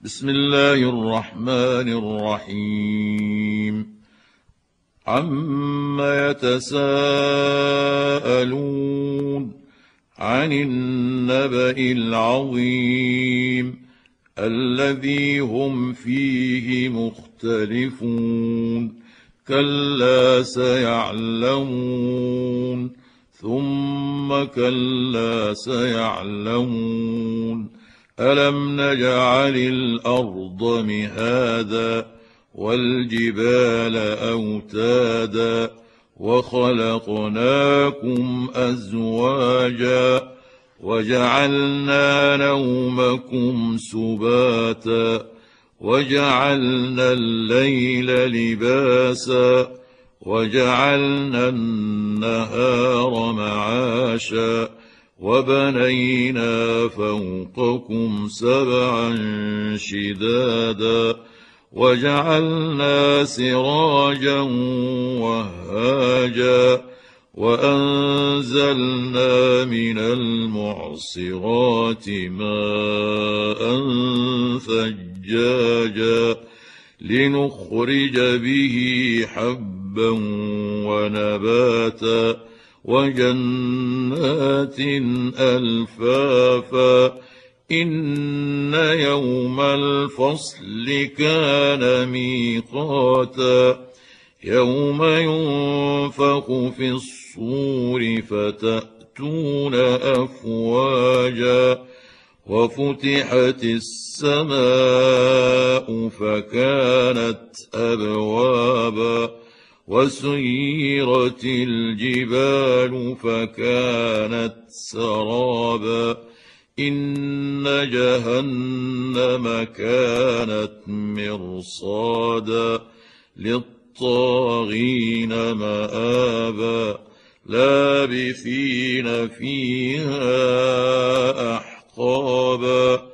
بسم الله الرحمن الرحيم. عم يتساءلون عن النبا العظيم الذي هم فيه مختلفون كلا سيعلمون ثم كلا سيعلمون الم نجعل الأرض مهادا والجبال اوتادا وخلقناكم ازواجا وجعلنا نومكم سباتا وجعلنا الليل لباسا وجعلنا النهار معاشا وبنينا فوقكم سبعا شدادا وجعلنا سراجا وهاجا وأنزلنا من المعصرات ماء ثجاجا لنخرج به حبا ونباتا وجنات ألفافا إن يوم الفصل كان ميقاتا يوم ينفخ في الصور فتأتون أفواجا وفتحت السماء فكانت أبوابا وسيرت الجبال فكانت سرابا إن جهنم كانت مرصادا للطاغين مآبا لابثين فيها أحقابا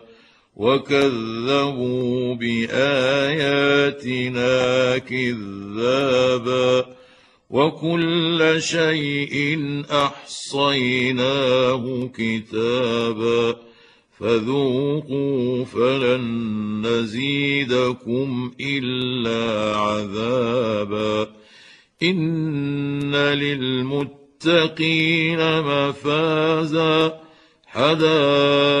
وكذبوا باياتنا كذابا وكل شيء احصيناه كتابا فذوقوا فلن نزيدكم الا عذابا ان للمتقين مفازا حدائق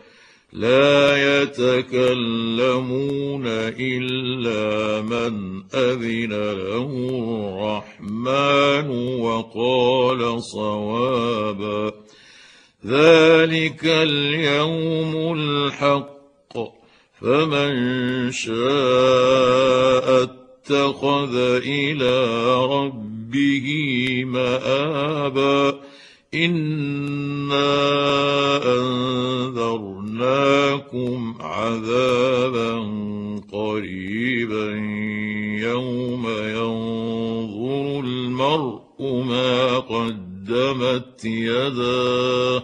لا يتكلمون إلا من أذن له الرحمن وقال صوابا. ذلك اليوم الحق. فمن شاء اتخذ إلى ربه مآبا. انا انذرناكم عذابا قريبا يوم ينظر المرء ما قدمت يداه